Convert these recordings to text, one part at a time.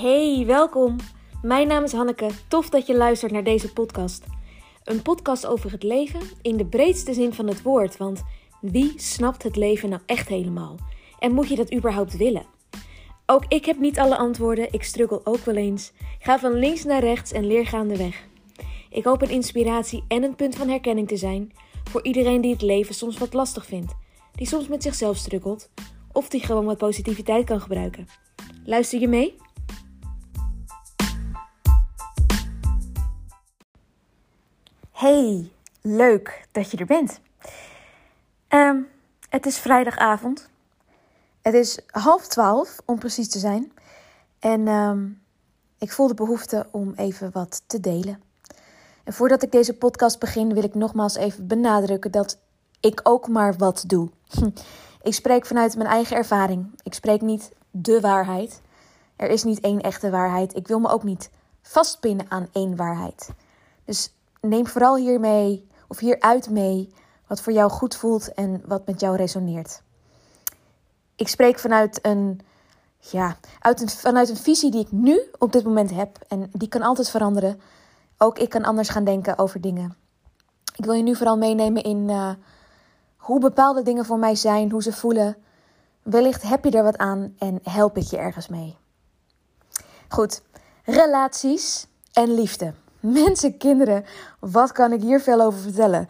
Hey, welkom. Mijn naam is Hanneke. Tof dat je luistert naar deze podcast. Een podcast over het leven in de breedste zin van het woord. Want wie snapt het leven nou echt helemaal? En moet je dat überhaupt willen? Ook ik heb niet alle antwoorden. Ik struggle ook wel eens. Ga van links naar rechts en leer gaandeweg. Ik hoop een inspiratie en een punt van herkenning te zijn voor iedereen die het leven soms wat lastig vindt, die soms met zichzelf struggelt of die gewoon wat positiviteit kan gebruiken. Luister je mee? Hey, leuk dat je er bent. Um, het is vrijdagavond. Het is half twaalf, om precies te zijn. En um, ik voel de behoefte om even wat te delen. En voordat ik deze podcast begin, wil ik nogmaals even benadrukken dat ik ook maar wat doe. Ik spreek vanuit mijn eigen ervaring. Ik spreek niet de waarheid. Er is niet één echte waarheid. Ik wil me ook niet vastpinnen aan één waarheid. Dus neem vooral hiermee of hieruit mee wat voor jou goed voelt en wat met jou resoneert. Ik spreek vanuit een, ja, uit vanuit een visie die ik nu op dit moment heb. En die kan altijd veranderen. Ook ik kan anders gaan denken over dingen. Ik wil je nu vooral meenemen in uh, hoe bepaalde dingen voor mij zijn, hoe ze voelen. Wellicht heb je er wat aan en help ik je ergens mee. Goed, relaties en liefde. Mensen, kinderen, wat kan ik hier veel over vertellen?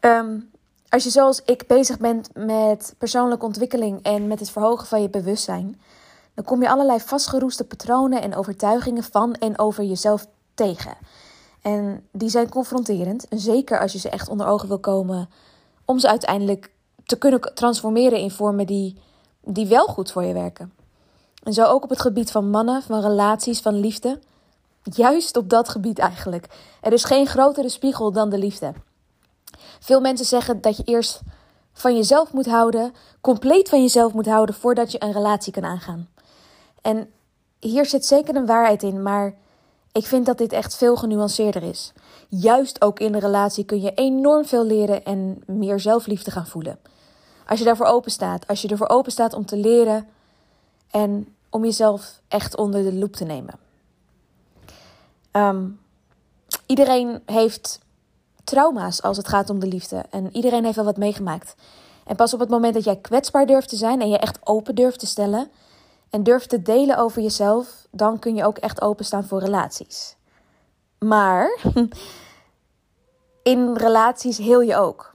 Um, als je zoals ik bezig bent met persoonlijke ontwikkeling en met het verhogen van je bewustzijn, dan kom je allerlei vastgeroeste patronen en overtuigingen van en over jezelf tegen. En die zijn confronterend, zeker als je ze echt onder ogen wil komen, om ze uiteindelijk te kunnen transformeren in vormen die, die wel goed voor je werken. En zo ook op het gebied van mannen, van relaties, van liefde. Juist op dat gebied eigenlijk. Er is geen grotere spiegel dan de liefde. Veel mensen zeggen dat je eerst van jezelf moet houden, compleet van jezelf moet houden voordat je een relatie kan aangaan. En hier zit zeker een waarheid in, maar ik vind dat dit echt veel genuanceerder is. Juist ook in de relatie kun je enorm veel leren en meer zelfliefde gaan voelen. Als je daarvoor open staat, als je ervoor open staat om te leren en om jezelf echt onder de loep te nemen. Um, iedereen heeft trauma's als het gaat om de liefde. En iedereen heeft wel wat meegemaakt. En pas op het moment dat jij kwetsbaar durft te zijn en je echt open durft te stellen en durft te delen over jezelf, dan kun je ook echt openstaan voor relaties. Maar in relaties heel je ook.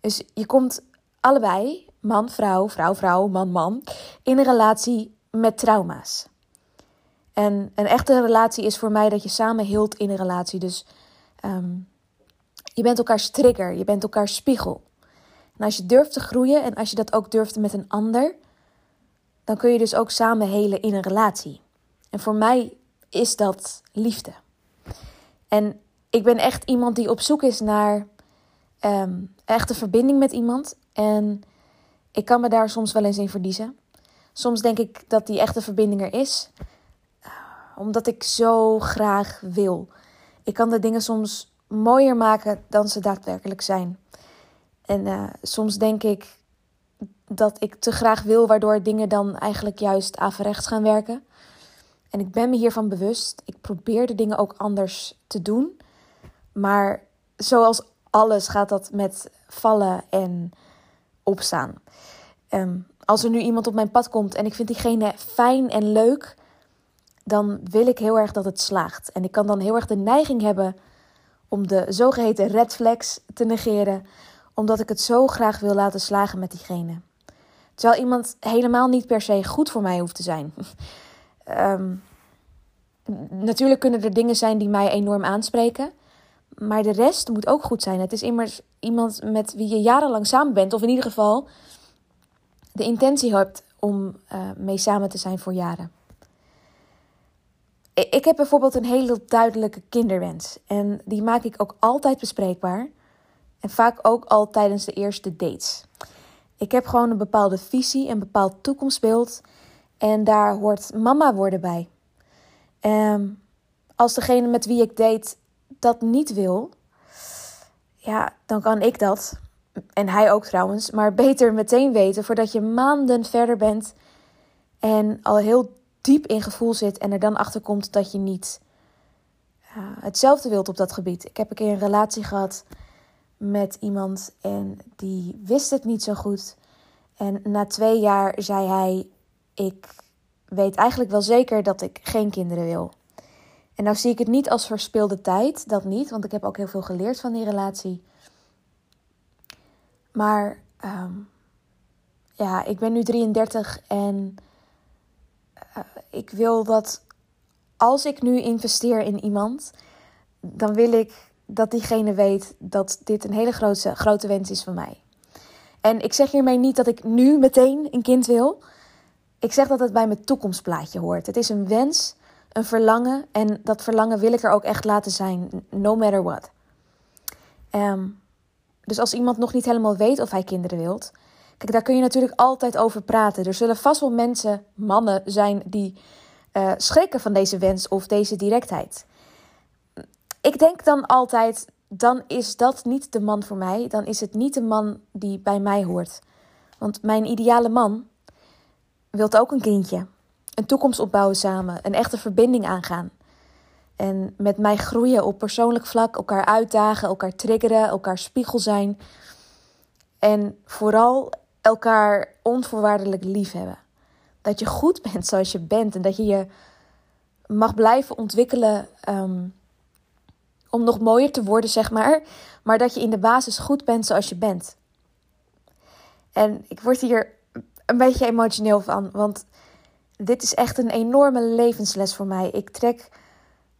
Dus je komt allebei, man, vrouw, vrouw, vrouw, man, man, in een relatie met trauma's. En een echte relatie is voor mij dat je samen hield in een relatie. Dus um, je bent elkaars trigger, je bent elkaars spiegel. En als je durft te groeien en als je dat ook durft met een ander, dan kun je dus ook samen helen in een relatie. En voor mij is dat liefde. En ik ben echt iemand die op zoek is naar um, echte verbinding met iemand. En ik kan me daar soms wel eens in verliezen. Soms denk ik dat die echte verbinding er is, omdat ik zo graag wil. Ik kan de dingen soms mooier maken dan ze daadwerkelijk zijn. En uh, soms denk ik dat ik te graag wil, waardoor dingen dan eigenlijk juist averechts gaan werken. En ik ben me hiervan bewust. Ik probeer de dingen ook anders te doen. Maar zoals alles gaat dat met vallen en opstaan. Um, als er nu iemand op mijn pad komt en ik vind diegene fijn en leuk, dan wil ik heel erg dat het slaagt. En ik kan dan heel erg de neiging hebben om de zogeheten red flags te negeren, omdat ik het zo graag wil laten slagen met diegene. Terwijl iemand helemaal niet per se goed voor mij hoeft te zijn. um, natuurlijk kunnen er dingen zijn die mij enorm aanspreken. Maar de rest moet ook goed zijn. Het is immers iemand met wie je jarenlang samen bent. Of in ieder geval de intentie hebt om uh, mee samen te zijn voor jaren. Ik heb bijvoorbeeld een hele duidelijke kinderwens. En die maak ik ook altijd bespreekbaar. En vaak ook al tijdens de eerste dates. Ik heb gewoon een bepaalde visie, een bepaald toekomstbeeld. En daar hoort mama worden bij. Um, als degene met wie ik date dat niet wil, ja, dan kan ik dat. En hij ook trouwens. Maar beter meteen weten voordat je maanden verder bent. En al heel diep in gevoel zit en er dan achter komt dat je niet hetzelfde wilt op dat gebied. Ik heb een keer een relatie gehad met iemand en die wist het niet zo goed. En na twee jaar zei hij: Ik weet eigenlijk wel zeker dat ik geen kinderen wil. En nou zie ik het niet als verspilde tijd, dat niet, want ik heb ook heel veel geleerd van die relatie. Maar um, ja, ik ben nu 33 en ik wil dat als ik nu investeer in iemand, dan wil ik dat diegene weet dat dit een hele grote, grote wens is van mij. En ik zeg hiermee niet dat ik nu meteen een kind wil. Ik zeg dat het bij mijn toekomstplaatje hoort. Het is een wens, een verlangen. En dat verlangen wil ik er ook echt laten zijn, no matter what. Um, dus als iemand nog niet helemaal weet of hij kinderen wilt. Kijk, daar kun je natuurlijk altijd over praten. Er zullen vast wel mensen, mannen zijn die uh, schrikken van deze wens of deze directheid. Ik denk dan altijd, dan is dat niet de man voor mij. Dan is het niet de man die bij mij hoort. Want mijn ideale man wil ook een kindje. Een toekomst opbouwen samen. Een echte verbinding aangaan. En met mij groeien op persoonlijk vlak. Elkaar uitdagen, elkaar triggeren, elkaar spiegel zijn. En vooral elkaar onvoorwaardelijk lief hebben. Dat je goed bent zoals je bent. En dat je je mag blijven ontwikkelen. Um, om nog mooier te worden, zeg maar. Maar dat je in de basis goed bent zoals je bent. En ik word hier een beetje emotioneel van, want dit is echt een enorme levensles voor mij. Ik trek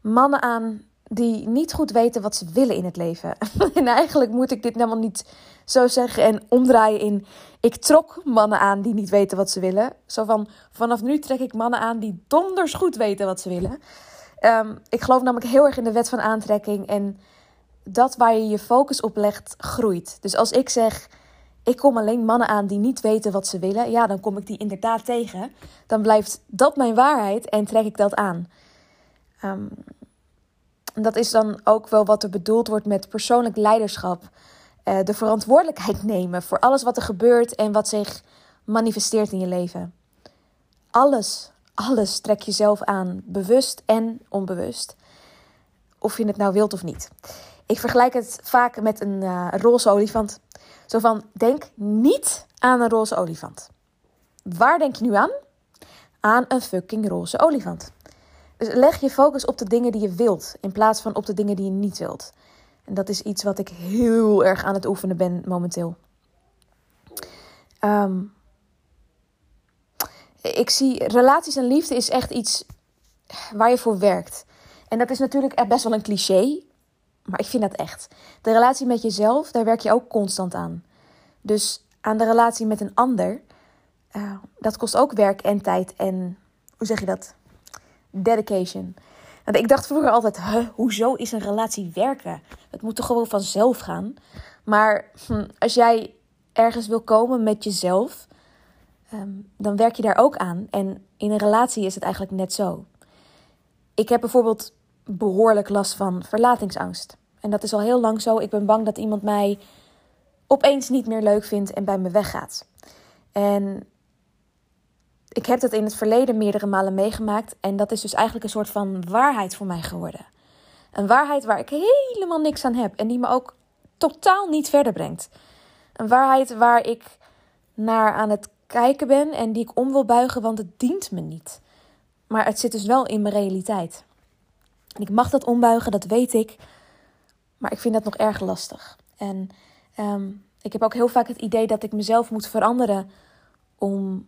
mannen aan die niet goed weten wat ze willen in het leven. en eigenlijk moet ik dit helemaal niet zo zeggen en omdraaien in. Ik trok mannen aan die niet weten wat ze willen. Zo van vanaf nu trek ik mannen aan die donders goed weten wat ze willen. Um, ik geloof namelijk heel erg in de wet van aantrekking. En dat waar je je focus op legt, groeit. Dus als ik zeg, ik kom alleen mannen aan die niet weten wat ze willen. Ja, dan kom ik die inderdaad tegen. Dan blijft dat mijn waarheid en trek ik dat aan. Um, dat is dan ook wel wat er bedoeld wordt met persoonlijk leiderschap. Uh, de verantwoordelijkheid nemen voor alles wat er gebeurt en wat zich manifesteert in je leven. Alles alles trek je zelf aan, bewust en onbewust. Of je het nou wilt of niet. Ik vergelijk het vaak met een uh, roze olifant. Zo van, denk niet aan een roze olifant. Waar denk je nu aan? Aan een fucking roze olifant. Leg je focus op de dingen die je wilt, in plaats van op de dingen die je niet wilt. En dat is iets wat ik heel erg aan het oefenen ben momenteel. Um, ik zie relaties en liefde is echt iets waar je voor werkt. En dat is natuurlijk best wel een cliché, maar ik vind dat echt. De relatie met jezelf, daar werk je ook constant aan. Dus aan de relatie met een ander, uh, dat kost ook werk en tijd en, hoe zeg je dat? Dedication. Want ik dacht vroeger altijd, hoezo is een relatie werken? Het moet toch gewoon vanzelf gaan? Maar hm, als jij ergens wil komen met jezelf, Ehm, dan werk je daar ook aan. En in een relatie is het eigenlijk net zo. Ik heb bijvoorbeeld behoorlijk last van verlatingsangst. En dat is al heel lang zo. Ik ben bang dat iemand mij opeens niet meer leuk vindt en bij me weggaat. En ik heb dat in het verleden meerdere malen meegemaakt. En dat is dus eigenlijk een soort van waarheid voor mij geworden. Een waarheid waar ik helemaal niks aan heb en die me ook totaal niet verder brengt. Een waarheid waar ik naar aan het kijken ben en die ik om wil buigen, want het dient me niet. Maar het zit dus wel in mijn realiteit. En ik mag dat ombuigen, dat weet ik. Maar ik vind dat nog erg lastig. En um, ik heb ook heel vaak het idee dat ik mezelf moet veranderen om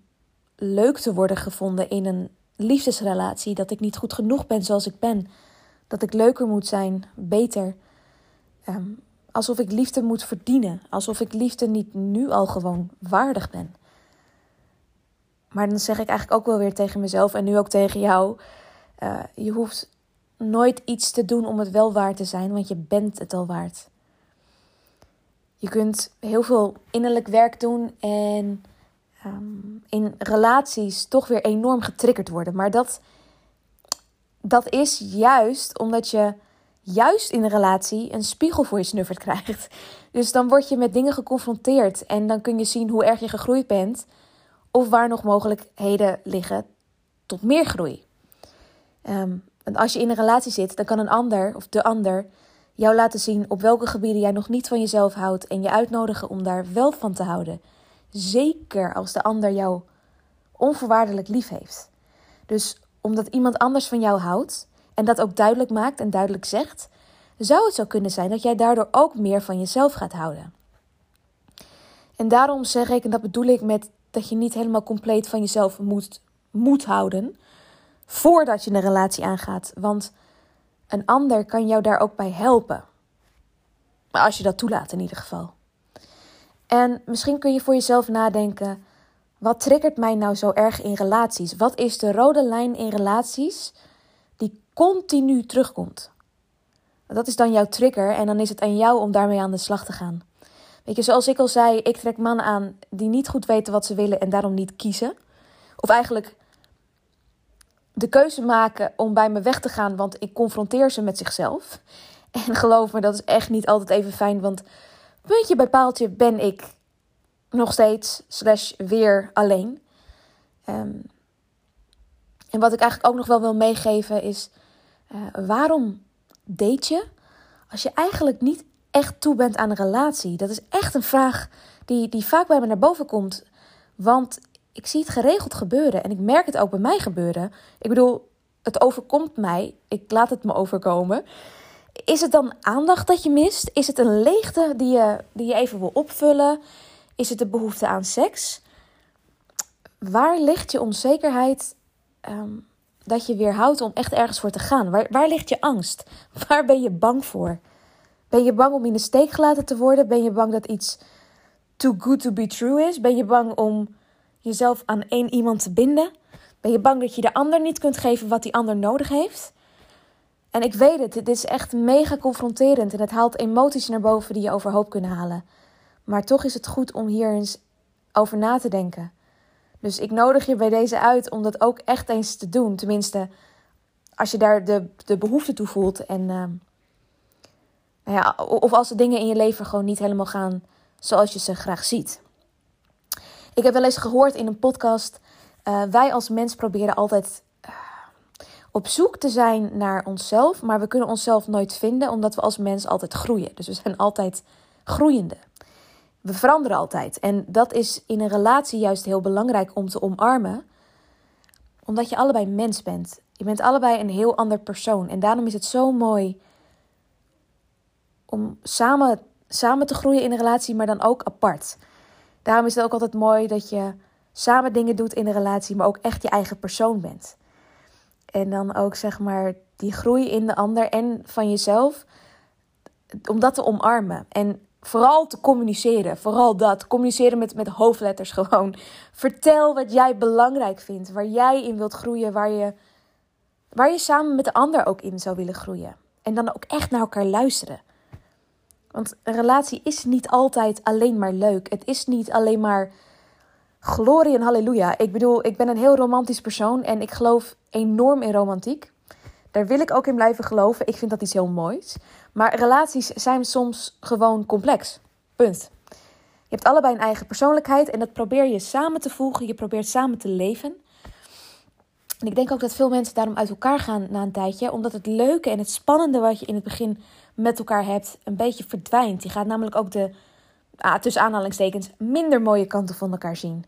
leuk te worden gevonden in een liefdesrelatie. Dat ik niet goed genoeg ben zoals ik ben. Dat ik leuker moet zijn, beter. Um, alsof ik liefde moet verdienen. Alsof ik liefde niet nu al gewoon waardig ben. Maar dan zeg ik eigenlijk ook wel weer tegen mezelf en nu ook tegen jou: uh, je hoeft nooit iets te doen om het wel waard te zijn, want je bent het al waard. Je kunt heel veel innerlijk werk doen en um, in relaties toch weer enorm getriggerd worden. Maar dat, dat is juist omdat je juist in een relatie een spiegel voor je snuffert krijgt. Dus dan word je met dingen geconfronteerd en dan kun je zien hoe erg je gegroeid bent of waar nog mogelijkheden liggen tot meer groei. Um, want als je in een relatie zit, dan kan een ander of de ander jou laten zien op welke gebieden jij nog niet van jezelf houdt en je uitnodigen om daar wel van te houden. Zeker als de ander jou onvoorwaardelijk lief heeft. Dus omdat iemand anders van jou houdt en dat ook duidelijk maakt en duidelijk zegt, zou het zo kunnen zijn dat jij daardoor ook meer van jezelf gaat houden. En daarom zeg ik, en dat bedoel ik met dat je niet helemaal compleet van jezelf moet, moet houden voordat je een relatie aangaat. Want een ander kan jou daar ook bij helpen. Maar als je dat toelaat in ieder geval. En misschien kun je voor jezelf nadenken: wat triggert mij nou zo erg in relaties? Wat is de rode lijn in relaties die continu terugkomt? Dat is dan jouw trigger en dan is het aan jou om daarmee aan de slag te gaan. Weet je, zoals ik al zei, ik trek mannen aan die niet goed weten wat ze willen en daarom niet kiezen. Of eigenlijk de keuze maken om bij me weg te gaan, want ik confronteer ze met zichzelf. En geloof me, dat is echt niet altijd even fijn, want puntje bij paaltje ben ik nog steeds, slash weer alleen. Ehm, en wat ik eigenlijk ook nog wel wil meegeven is, uh, waarom date je als je eigenlijk niet echt toe bent aan een relatie? Dat is echt een vraag die, die vaak bij me naar boven komt. Want ik zie het geregeld gebeuren en ik merk het ook bij mij gebeuren. Ik bedoel, het overkomt mij. Ik laat het me overkomen. Is het dan aandacht dat je mist? Is het een leegte die je, die je even wil opvullen? Is het de behoefte aan seks? Waar ligt je onzekerheid ehm, dat je weerhoudt om echt ergens voor te gaan? Waar, waar ligt je angst? Waar ben je bang voor? Ben je bang om in de steek gelaten te worden? Ben je bang dat iets too good to be true is? Ben je bang om jezelf aan één iemand te binden? Ben je bang dat je de ander niet kunt geven wat die ander nodig heeft? En ik weet het, dit is echt mega confronterend en het haalt emoties naar boven die je overhoop kunnen halen. Maar toch is het goed om hier eens over na te denken. Dus ik nodig je bij deze uit om dat ook echt eens te doen. Tenminste, als je daar de, de behoefte toe voelt. En, uh, nou ja, of als de dingen in je leven gewoon niet helemaal gaan zoals je ze graag ziet. Ik heb wel eens gehoord in een podcast. Uh, wij als mens proberen altijd op zoek te zijn naar onszelf. Maar we kunnen onszelf nooit vinden omdat we als mens altijd groeien. Dus we zijn altijd groeiende. We veranderen altijd. En dat is in een relatie juist heel belangrijk om te omarmen. Omdat je allebei mens bent. Je bent allebei een heel ander persoon. En daarom is het zo mooi om samen, samen te groeien in een relatie, maar dan ook apart. Daarom is het ook altijd mooi dat je samen dingen doet in een relatie, maar ook echt je eigen persoon bent. En dan ook zeg maar die groei in de ander en van jezelf, om dat te omarmen. En vooral te communiceren. Vooral dat. Communiceren met, met hoofdletters gewoon. Vertel wat jij belangrijk vindt. Waar jij in wilt groeien. Waar je, waar je samen met de ander ook in zou willen groeien. En dan ook echt naar elkaar luisteren. Want een relatie is niet altijd alleen maar leuk. Het is niet alleen maar glorie en halleluja. Ik bedoel, ik ben een heel romantisch persoon en ik geloof enorm in romantiek. Daar wil ik ook in blijven geloven. Ik vind dat iets heel moois. Maar relaties zijn soms gewoon complex. Punt. Je hebt allebei een eigen persoonlijkheid en dat probeer je samen te voegen. Je probeert samen te leven. En ik denk ook dat veel mensen daarom uit elkaar gaan na een tijdje, omdat het leuke en het spannende wat je in het begin met elkaar hebt, een beetje verdwijnt. Je gaat namelijk ook de, ah, tussen aanhalingstekens, minder mooie kanten van elkaar zien.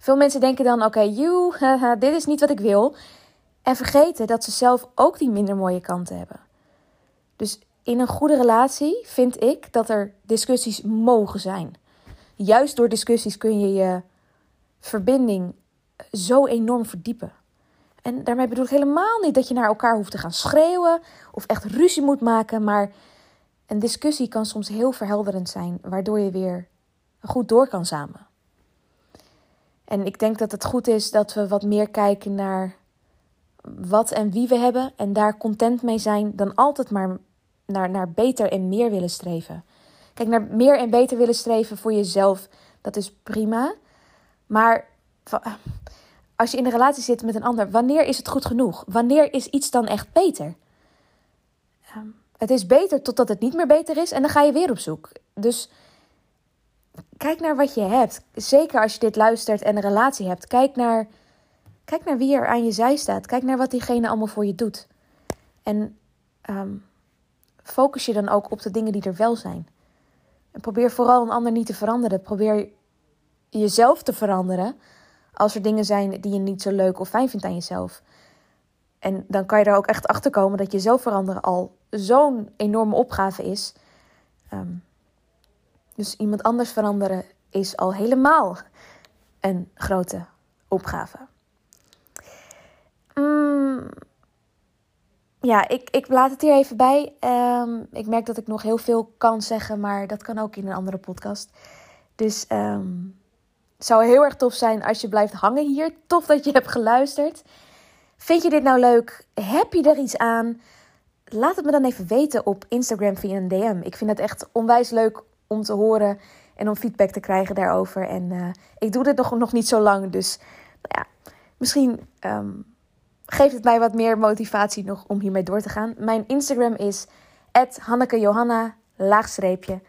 Veel mensen denken dan: oké, okay, dit is niet wat ik wil. En vergeten dat ze zelf ook die minder mooie kanten hebben. Dus in een goede relatie vind ik dat er discussies mogen zijn. Juist door discussies kun je je verbinding zo enorm verdiepen. En daarmee bedoel ik helemaal niet dat je naar elkaar hoeft te gaan schreeuwen of echt ruzie moet maken, maar een discussie kan soms heel verhelderend zijn, waardoor je weer goed door kan samen. En ik denk dat het goed is dat we wat meer kijken naar wat en wie we hebben en daar content mee zijn, dan altijd maar naar, naar beter en meer willen streven. Kijk, naar meer en beter willen streven voor jezelf, dat is prima. Maar als je in een relatie zit met een ander, wanneer is het goed genoeg? Wanneer is iets dan echt beter? Ehm, het is beter totdat het niet meer beter is en dan ga je weer op zoek. Dus kijk naar wat je hebt. Zeker als je dit luistert en een relatie hebt. Kijk naar Kijk naar wie er aan je zij staat. Kijk naar wat diegene allemaal voor je doet. En ehm, focus je dan ook op de dingen die er wel zijn. En probeer vooral een ander niet te veranderen. Probeer jezelf te veranderen als er dingen zijn die je niet zo leuk of fijn vindt aan jezelf. En dan kan je er ook echt achter komen dat jezelf veranderen al zo'n enorme opgave is. Ehm, dus iemand anders veranderen is al helemaal een grote opgave. Mm, ja, ik, ik laat het hier even bij. Ehm, ik merk dat ik nog heel veel kan zeggen, maar dat kan ook in een andere podcast. Dus um, het zou heel erg tof zijn als je blijft hangen hier. Tof dat je hebt geluisterd. Vind je dit nou leuk? Heb je er iets aan? Laat het me dan even weten op Instagram via een DM. Ik vind het echt onwijs leuk om te horen en om feedback te krijgen daarover. En uh, ik doe dit nog, nog niet zo lang, dus nou ja, misschien um, geeft het mij wat meer motivatie nog om hiermee door te gaan. Mijn Instagram is @hannekejohanna laagstreepje.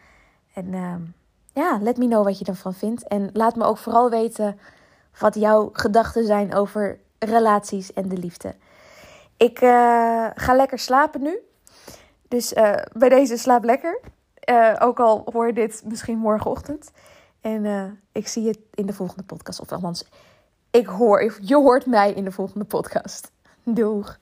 En um, ja, let me know wat je ervan vindt. En laat me ook vooral weten wat jouw gedachten zijn over relaties en de liefde. Ik uh, ga lekker slapen nu. Dus uh, bij deze slaap lekker. Uh, ook al hoor je dit misschien morgenochtend. En ik zie je in de volgende podcast. Of althans, ik hoor, je hoort mij in de volgende podcast. Doeg!